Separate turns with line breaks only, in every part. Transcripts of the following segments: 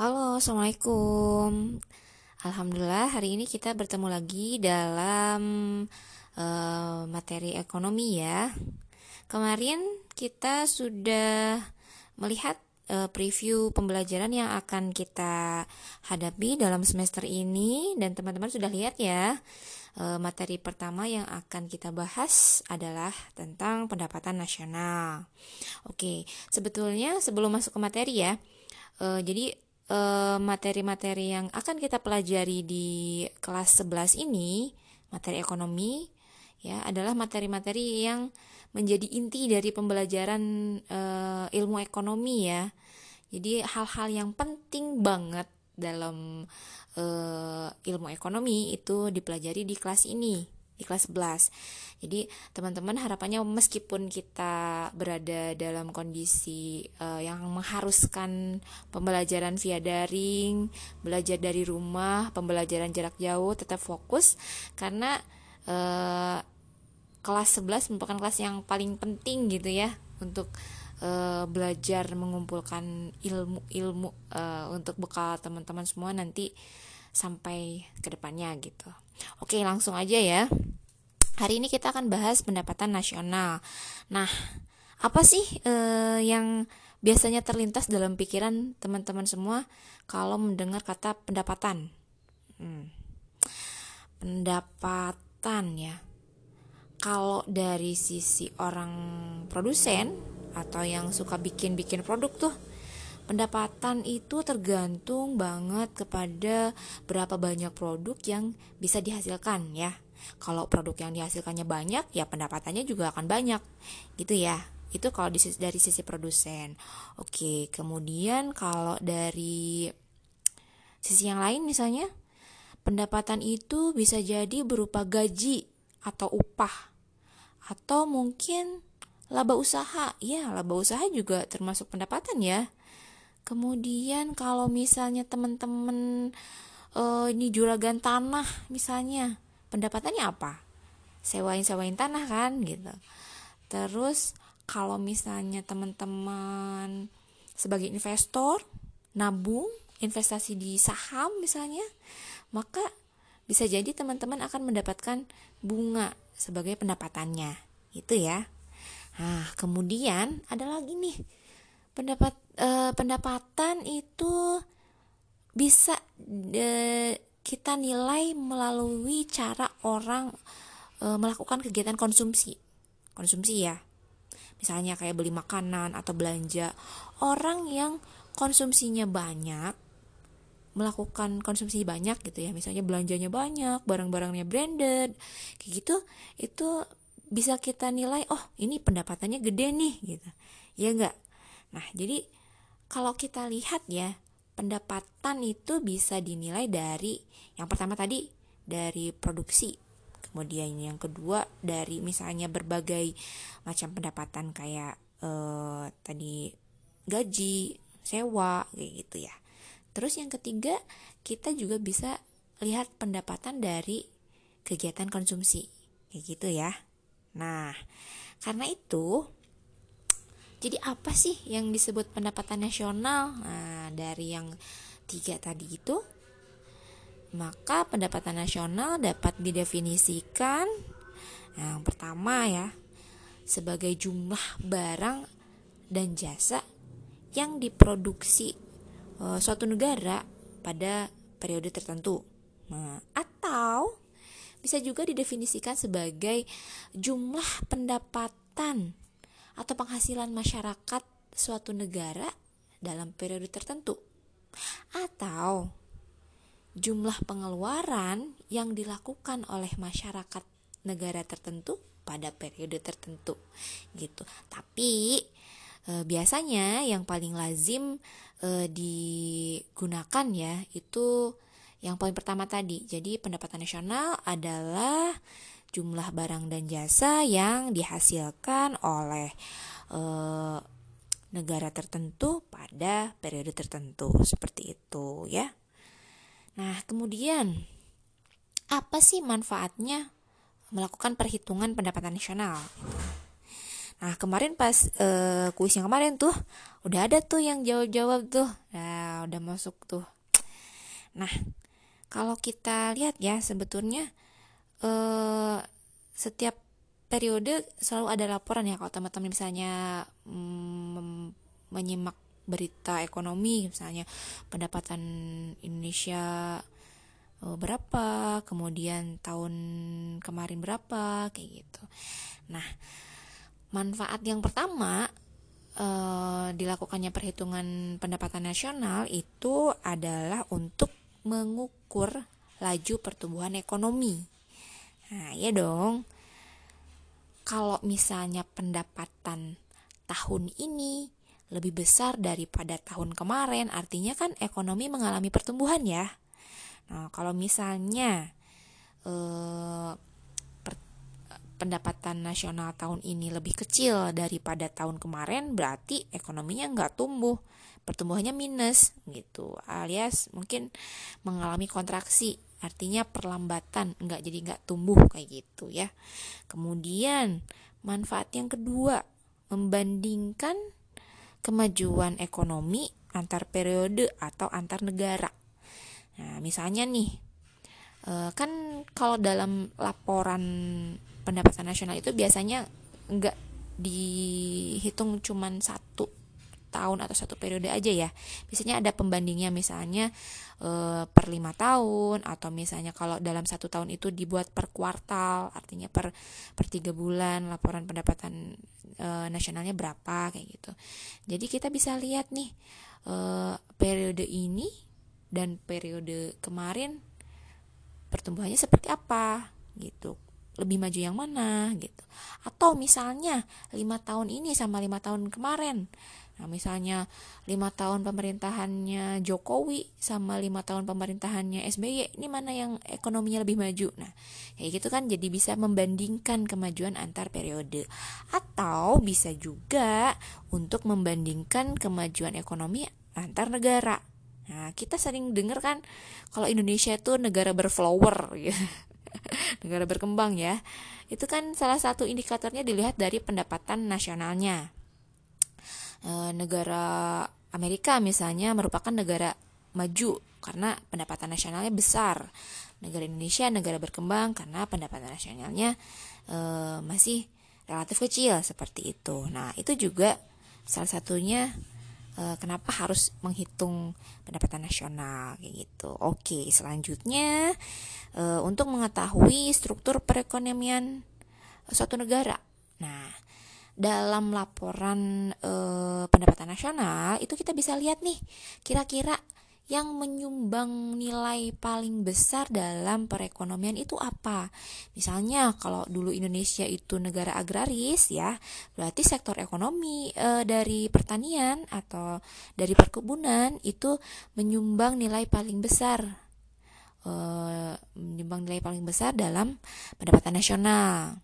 Halo, Assalamualaikum. Alhamdulillah hari ini kita bertemu lagi dalam uh, materi ekonomi ya. Kemarin kita sudah melihat uh, preview pembelajaran yang akan kita hadapi dalam semester ini dan teman-teman sudah lihat ya. Uh, materi pertama yang akan kita bahas adalah tentang pendapatan nasional. Oke, sebetulnya sebelum masuk ke materi ya, uh, jadi materi-materi yang akan kita pelajari di kelas 11 ini, materi ekonomi ya adalah materi-materi yang menjadi inti dari pembelajaran uh, ilmu ekonomi ya. Jadi hal-hal yang penting banget dalam uh, ilmu ekonomi itu dipelajari di kelas ini di kelas 11. Jadi teman-teman harapannya meskipun kita berada dalam kondisi uh, yang mengharuskan pembelajaran via daring, belajar dari rumah, pembelajaran jarak jauh tetap fokus karena uh, kelas 11 merupakan kelas yang paling penting gitu ya untuk uh, belajar mengumpulkan ilmu-ilmu uh, untuk bekal teman-teman semua nanti sampai ke depannya gitu. Oke, langsung aja ya. Hari ini kita akan bahas pendapatan nasional. Nah, apa sih eh, yang biasanya terlintas dalam pikiran teman-teman semua kalau mendengar kata pendapatan? Hmm. Pendapatan ya. Kalau dari sisi orang produsen atau yang suka bikin-bikin produk tuh, pendapatan itu tergantung banget kepada berapa banyak produk yang bisa dihasilkan ya kalau produk yang dihasilkannya banyak, ya pendapatannya juga akan banyak. Gitu ya. Itu kalau dari sisi produsen. Oke, kemudian kalau dari sisi yang lain misalnya, pendapatan itu bisa jadi berupa gaji atau upah atau mungkin laba usaha. Ya, laba usaha juga termasuk pendapatan ya. Kemudian kalau misalnya teman-teman uh, ini juragan tanah misalnya pendapatannya apa? Sewain sewain tanah kan gitu. Terus kalau misalnya teman-teman sebagai investor nabung investasi di saham misalnya maka bisa jadi teman-teman akan mendapatkan bunga sebagai pendapatannya. Itu ya. Nah kemudian ada lagi nih pendapat eh, pendapatan itu bisa eh, kita nilai melalui cara orang e, melakukan kegiatan konsumsi. Konsumsi ya. Misalnya kayak beli makanan atau belanja. Orang yang konsumsinya banyak melakukan konsumsi banyak gitu ya misalnya belanjanya banyak barang-barangnya branded kayak gitu itu bisa kita nilai oh ini pendapatannya gede nih gitu ya enggak nah jadi kalau kita lihat ya pendapatan itu bisa dinilai dari yang pertama tadi dari produksi. Kemudian yang kedua dari misalnya berbagai macam pendapatan kayak eh, tadi gaji sewa kayak gitu ya. Terus yang ketiga kita juga bisa lihat pendapatan dari kegiatan konsumsi kayak gitu ya. Nah karena itu jadi apa sih yang disebut pendapatan nasional? Nah, dari yang tiga tadi itu, maka pendapatan nasional dapat didefinisikan yang pertama ya sebagai jumlah barang dan jasa yang diproduksi e, suatu negara pada periode tertentu. Nah, atau bisa juga didefinisikan sebagai jumlah pendapatan atau penghasilan masyarakat suatu negara dalam periode tertentu atau jumlah pengeluaran yang dilakukan oleh masyarakat negara tertentu pada periode tertentu gitu. Tapi e, biasanya yang paling lazim e, digunakan ya itu yang poin pertama tadi. Jadi pendapatan nasional adalah jumlah barang dan jasa yang dihasilkan oleh e, negara tertentu pada periode tertentu seperti itu ya. Nah, kemudian apa sih manfaatnya melakukan perhitungan pendapatan nasional? Nah, kemarin pas e, kuis yang kemarin tuh udah ada tuh yang jawab-jawab tuh. Nah, udah masuk tuh nah kalau kita lihat ya sebetulnya eh, setiap periode selalu ada laporan ya kalau teman-teman misalnya mm, menyimak berita ekonomi misalnya pendapatan Indonesia uh, berapa kemudian tahun kemarin berapa kayak gitu. Nah manfaat yang pertama uh, dilakukannya perhitungan pendapatan nasional itu adalah untuk mengukur laju pertumbuhan ekonomi nah ya dong. Kalau misalnya pendapatan tahun ini lebih besar daripada tahun kemarin, artinya kan ekonomi mengalami pertumbuhan ya. Nah, kalau misalnya eh, pendapatan nasional tahun ini lebih kecil daripada tahun kemarin, berarti ekonominya nggak tumbuh, pertumbuhannya minus gitu, alias mungkin mengalami kontraksi, artinya perlambatan, nggak jadi nggak tumbuh kayak gitu ya. Kemudian manfaat yang kedua, membandingkan kemajuan ekonomi antar periode atau antar negara. Nah, misalnya nih, eh, kan kalau dalam laporan pendapatan nasional itu biasanya nggak dihitung cuman satu tahun atau satu periode aja ya. Biasanya ada pembandingnya misalnya e, per lima tahun atau misalnya kalau dalam satu tahun itu dibuat per kuartal, artinya per per tiga bulan laporan pendapatan e, nasionalnya berapa kayak gitu. Jadi kita bisa lihat nih e, periode ini dan periode kemarin pertumbuhannya seperti apa gitu lebih maju yang mana gitu atau misalnya lima tahun ini sama lima tahun kemarin Nah, misalnya lima tahun pemerintahannya Jokowi sama lima tahun pemerintahannya SBY, ini mana yang ekonominya lebih maju? Nah, kayak gitu kan jadi bisa membandingkan kemajuan antar periode. Atau bisa juga untuk membandingkan kemajuan ekonomi antar negara. Nah, kita sering dengar kan kalau Indonesia itu negara berflower ya. negara berkembang ya. Itu kan salah satu indikatornya dilihat dari pendapatan nasionalnya e, negara Amerika misalnya merupakan negara maju karena pendapatan nasionalnya besar. Negara Indonesia negara berkembang karena pendapatan nasionalnya e, masih relatif kecil seperti itu. Nah, itu juga salah satunya e, kenapa harus menghitung pendapatan nasional kayak gitu. Oke, selanjutnya e, untuk mengetahui struktur perekonomian suatu negara. Nah, dalam laporan e, pendapatan nasional itu kita bisa lihat nih kira-kira yang menyumbang nilai paling besar dalam perekonomian itu apa? Misalnya kalau dulu Indonesia itu negara agraris ya, berarti sektor ekonomi e, dari pertanian atau dari perkebunan itu menyumbang nilai paling besar. E, menyumbang nilai paling besar dalam pendapatan nasional.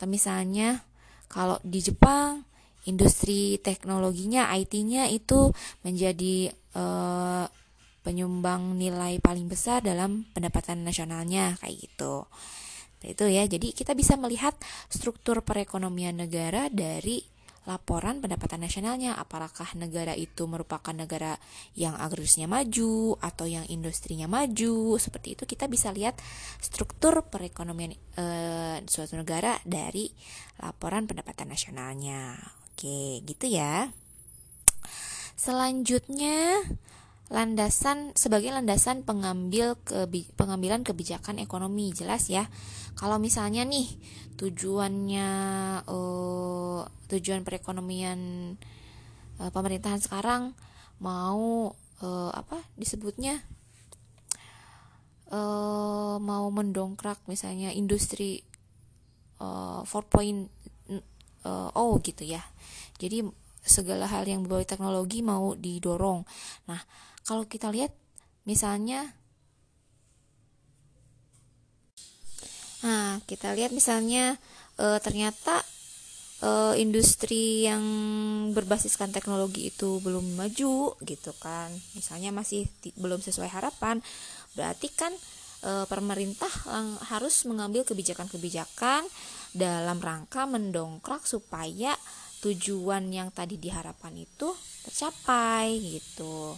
Atau misalnya kalau di Jepang industri teknologinya IT-nya itu menjadi uh, penyumbang nilai paling besar dalam pendapatan nasionalnya kayak gitu. Itu ya. Jadi kita bisa melihat struktur perekonomian negara dari laporan pendapatan nasionalnya. Apakah negara itu merupakan negara yang agrarisnya maju atau yang industrinya maju? Seperti itu kita bisa lihat struktur perekonomian e, suatu negara dari laporan pendapatan nasionalnya. Oke gitu ya. Selanjutnya landasan sebagai landasan pengambil kebi, pengambilan kebijakan ekonomi jelas ya. Kalau misalnya nih tujuannya uh, tujuan perekonomian uh, pemerintahan sekarang mau uh, apa disebutnya? Uh, mau mendongkrak misalnya industri uh, 4.0 uh, gitu ya. Jadi segala hal yang berbau teknologi mau didorong. Nah kalau kita lihat misalnya Nah, kita lihat misalnya e, ternyata e, industri yang berbasiskan teknologi itu belum maju gitu kan. Misalnya masih belum sesuai harapan, berarti kan e, pemerintah harus mengambil kebijakan-kebijakan dalam rangka mendongkrak supaya tujuan yang tadi diharapkan itu tercapai gitu.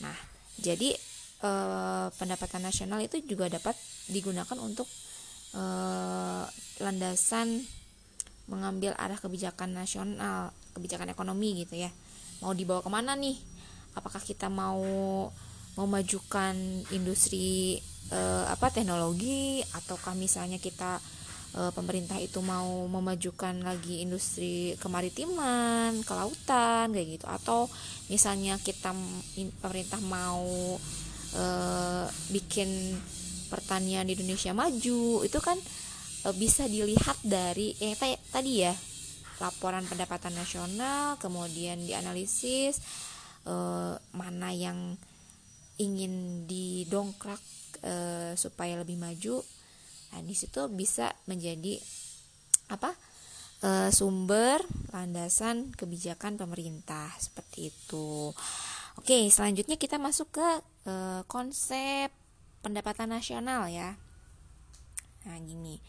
Nah, jadi eh, pendapatan nasional itu juga dapat digunakan untuk eh, landasan mengambil arah kebijakan nasional, kebijakan ekonomi gitu ya. Mau dibawa ke mana nih? Apakah kita mau memajukan industri eh, apa teknologi ataukah misalnya kita eh, pemerintah itu mau memajukan lagi industri kemaritiman, kelautan kayak gitu. Atau misalnya kita pemerintah mau eh, bikin pertanian di Indonesia maju itu kan e, bisa dilihat dari eh tadi ya laporan pendapatan nasional kemudian dianalisis e, mana yang ingin didongkrak e, supaya lebih maju nah di situ bisa menjadi apa e, sumber landasan kebijakan pemerintah seperti itu oke selanjutnya kita masuk ke e, konsep pendapatan nasional ya. Nah, gini.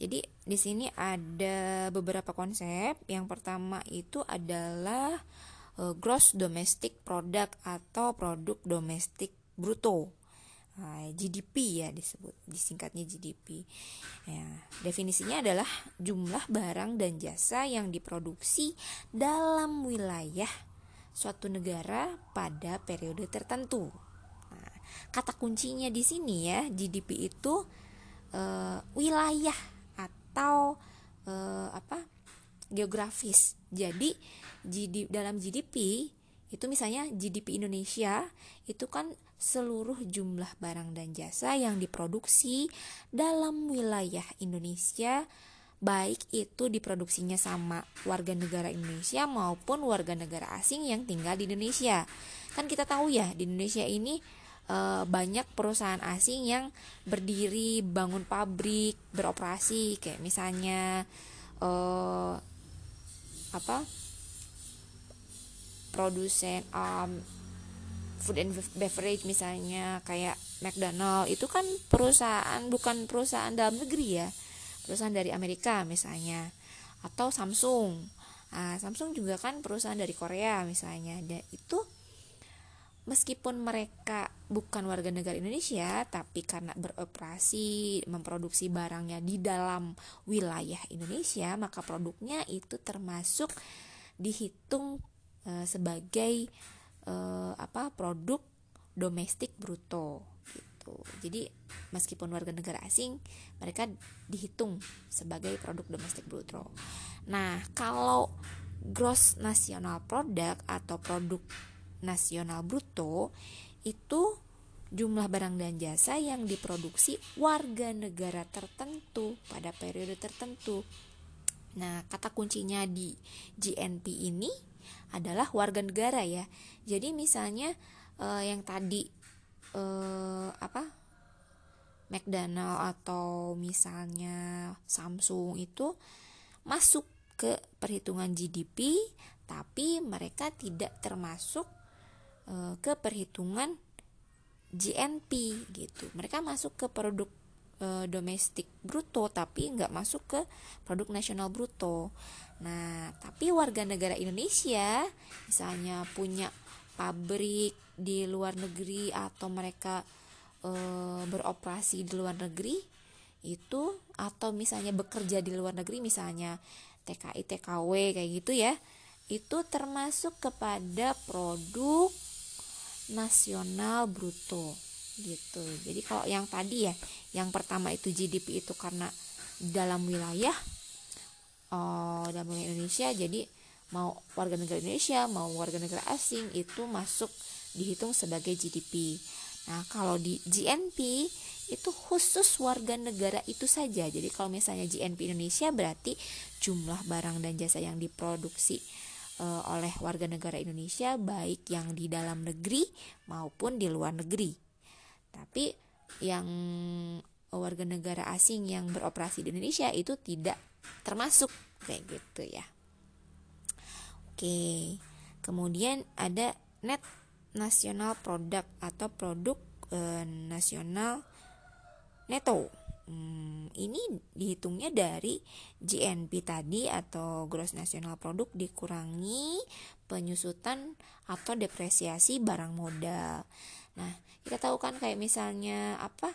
Jadi di sini ada beberapa konsep. Yang pertama itu adalah uh, gross domestic product atau produk domestik bruto. Nah, GDP ya disebut disingkatnya GDP. Ya, definisinya adalah jumlah barang dan jasa yang diproduksi dalam wilayah suatu negara pada periode tertentu kata kuncinya di sini ya GDP itu uh, wilayah atau uh, apa geografis jadi GDP, dalam GDP itu misalnya GDP Indonesia itu kan seluruh jumlah barang dan jasa yang diproduksi dalam wilayah Indonesia baik itu diproduksinya sama warga negara Indonesia maupun warga negara asing yang tinggal di Indonesia. Kan kita tahu ya di Indonesia ini uh, banyak perusahaan asing yang berdiri bangun pabrik beroperasi kayak misalnya uh, apa produsen um, food and beverage misalnya kayak McDonald itu kan perusahaan bukan perusahaan dalam negeri ya perusahaan dari Amerika misalnya atau Samsung. Nah, Samsung juga kan perusahaan dari Korea misalnya dan itu meskipun mereka bukan warga negara Indonesia tapi karena beroperasi memproduksi barangnya di dalam wilayah Indonesia maka produknya itu termasuk dihitung e, sebagai e, apa produk domestik bruto gitu. Jadi meskipun warga negara asing mereka dihitung sebagai produk domestik bruto. Nah, kalau gross national product atau produk nasional bruto itu jumlah barang dan jasa yang diproduksi warga negara tertentu pada periode tertentu. Nah, kata kuncinya di GNP ini adalah warga negara ya. Jadi misalnya eh, yang tadi eh, apa? McDonald atau misalnya Samsung itu masuk ke perhitungan GDP tapi mereka tidak termasuk e, ke perhitungan GNP gitu. Mereka masuk ke produk domestik bruto tapi nggak masuk ke produk nasional bruto. Nah, tapi warga negara Indonesia misalnya punya pabrik di luar negeri atau mereka e, beroperasi di luar negeri itu atau misalnya bekerja di luar negeri misalnya TKI TKW kayak gitu ya itu termasuk kepada produk nasional bruto gitu. Jadi kalau yang tadi ya, yang pertama itu GDP itu karena dalam wilayah oh, dalam wilayah Indonesia, jadi mau warga negara Indonesia, mau warga negara asing itu masuk dihitung sebagai GDP. Nah, kalau di GNP itu khusus warga negara itu saja. Jadi kalau misalnya GNP Indonesia berarti jumlah barang dan jasa yang diproduksi uh, oleh warga negara Indonesia baik yang di dalam negeri maupun di luar negeri. Tapi yang warga negara asing yang beroperasi di Indonesia itu tidak termasuk kayak gitu ya. Oke. Kemudian ada net nasional produk atau produk e, nasional neto. Hmm, ini dihitungnya dari GNP tadi atau gross national product dikurangi penyusutan atau depresiasi barang modal. Nah, kita tahu kan kayak misalnya apa?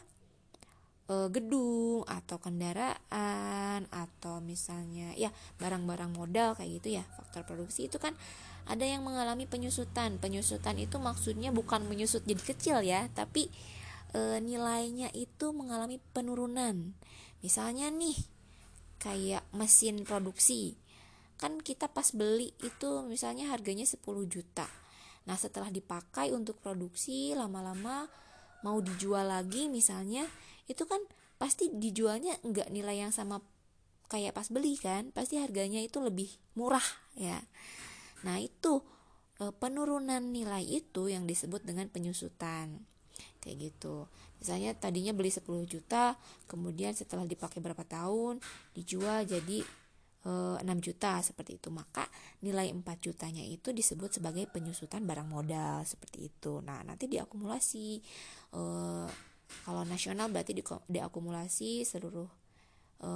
E, gedung atau kendaraan atau misalnya ya barang-barang modal kayak gitu ya, faktor produksi itu kan ada yang mengalami penyusutan. Penyusutan itu maksudnya bukan menyusut jadi kecil ya, tapi e, nilainya itu mengalami penurunan. Misalnya nih kayak mesin produksi kan kita pas beli itu misalnya harganya 10 juta nah setelah dipakai untuk produksi lama-lama mau dijual lagi misalnya itu kan pasti dijualnya enggak nilai yang sama kayak pas beli kan pasti harganya itu lebih murah ya. Nah itu e, penurunan nilai itu yang disebut dengan penyusutan. Kayak gitu. Misalnya tadinya beli 10 juta kemudian setelah dipakai berapa tahun dijual jadi e, eh, 6 juta seperti itu. Maka nilai 4 jutanya itu disebut sebagai penyusutan barang modal seperti itu. Nah nanti diakumulasi e, kalau nasional berarti di, diakumulasi seluruh e,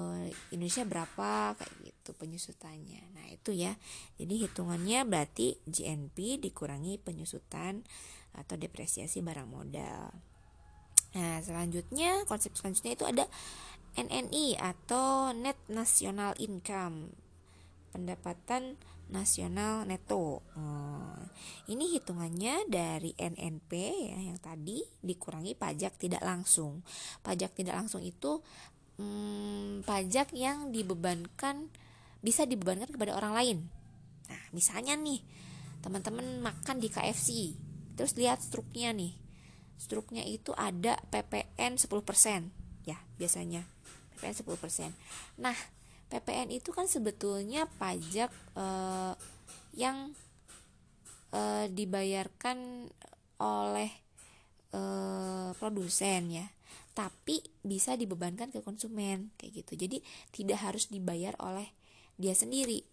Indonesia berapa kayak gitu penyusutannya. Nah itu ya. Jadi hitungannya berarti GNP dikurangi penyusutan atau depresiasi barang modal. Nah, selanjutnya konsep selanjutnya itu ada NNI atau Net National Income, pendapatan nasional neto. Hmm, ini hitungannya dari NNP ya yang tadi dikurangi pajak tidak langsung. Pajak tidak langsung itu hmm, pajak yang dibebankan bisa dibebankan kepada orang lain. Nah, misalnya nih teman-teman makan di KFC, terus lihat struknya nih struknya itu ada PPN 10% ya biasanya PPN 10%. Nah, PPN itu kan sebetulnya pajak eh, yang eh, dibayarkan oleh eh, produsen ya. Tapi bisa dibebankan ke konsumen kayak gitu. Jadi tidak harus dibayar oleh dia sendiri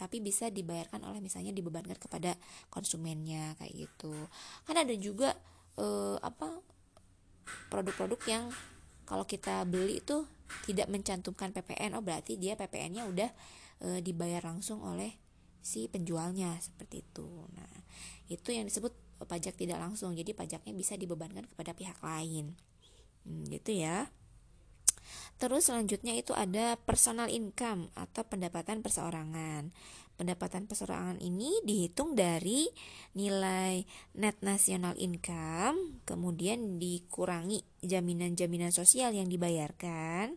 tapi bisa dibayarkan oleh misalnya dibebankan kepada konsumennya kayak gitu. Kan ada juga uh, apa produk-produk yang kalau kita beli itu tidak mencantumkan PPN oh berarti dia PPN-nya udah e, dibayar langsung oleh si penjualnya seperti itu. Nah itu yang disebut pajak tidak langsung. Jadi pajaknya bisa dibebankan kepada pihak lain. Hmm, gitu ya. Terus selanjutnya itu ada personal income atau pendapatan perseorangan Pendapatan perseorangan ini dihitung dari nilai net national income, kemudian dikurangi jaminan-jaminan sosial yang dibayarkan,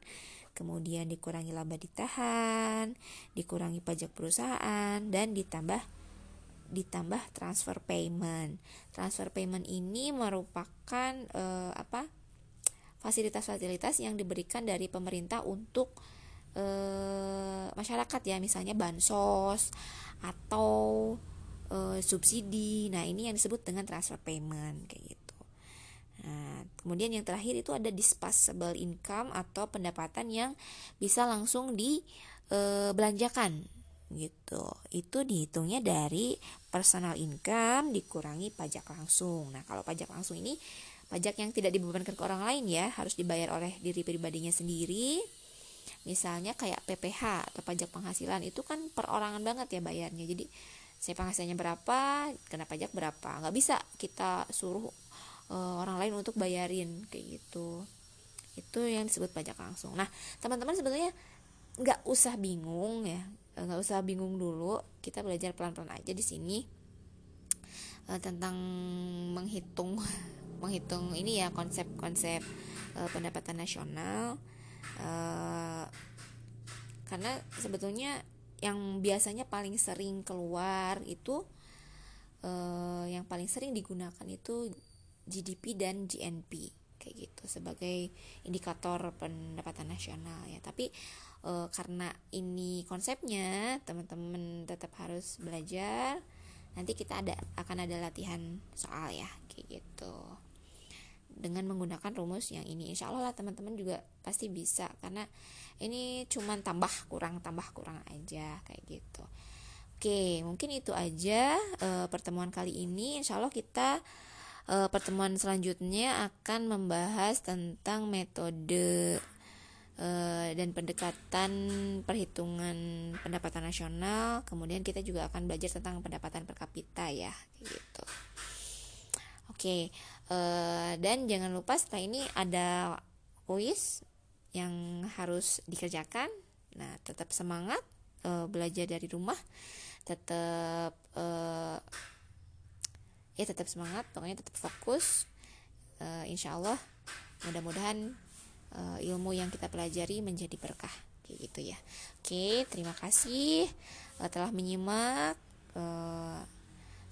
kemudian dikurangi laba ditahan, dikurangi pajak perusahaan dan ditambah ditambah transfer payment. Transfer payment ini merupakan eh, apa? fasilitas-fasilitas yang diberikan dari pemerintah untuk e, masyarakat ya misalnya bansos atau e, subsidi. Nah ini yang disebut dengan transfer payment kayak gitu. Nah kemudian yang terakhir itu ada disposable income atau pendapatan yang bisa langsung dibelanjakan e, gitu. Itu dihitungnya dari personal income dikurangi pajak langsung. Nah kalau pajak langsung ini pajak yang tidak dibebankan ke orang lain ya harus dibayar oleh diri pribadinya sendiri misalnya kayak PPH atau pajak penghasilan itu kan perorangan banget ya bayarnya. Jadi saya penghasilannya berapa kena pajak berapa. Nggak bisa kita suruh uh, orang lain untuk bayarin kayak gitu. Itu yang disebut pajak langsung. Nah teman-teman sebetulnya nggak usah bingung ya nggak usah bingung dulu. Kita belajar pelan-pelan aja di sini uh, tentang menghitung menghitung ini ya konsep-konsep pendapatan nasional uh, karena sebetulnya yang biasanya paling sering keluar itu uh, yang paling sering digunakan itu GDP dan GNP kayak gitu sebagai indikator pendapatan nasional ya. Tapi e, karena ini konsepnya teman-teman tetap harus belajar nanti kita ada akan ada latihan soal ya kayak gitu dengan menggunakan rumus yang ini. Insya Allah lah teman-teman juga pasti bisa karena ini cuman tambah kurang tambah kurang aja kayak gitu. Oke mungkin itu aja e, pertemuan kali ini. Insya Allah kita e, pertemuan selanjutnya akan membahas tentang metode uh, dan pendekatan perhitungan pendapatan nasional. Kemudian kita juga akan belajar tentang pendapatan per kapita ya gitu oke okay, uh, dan jangan lupa setelah ini ada kuis yang harus dikerjakan. Nah tetap semangat uh, belajar dari rumah. Tetap uh, ya tetap semangat pokoknya tetap fokus. Uh, insya Allah mudah-mudahan uh, ilmu yang kita pelajari menjadi berkah kayak gitu ya. Oke terima kasih uh, telah menyimak uh,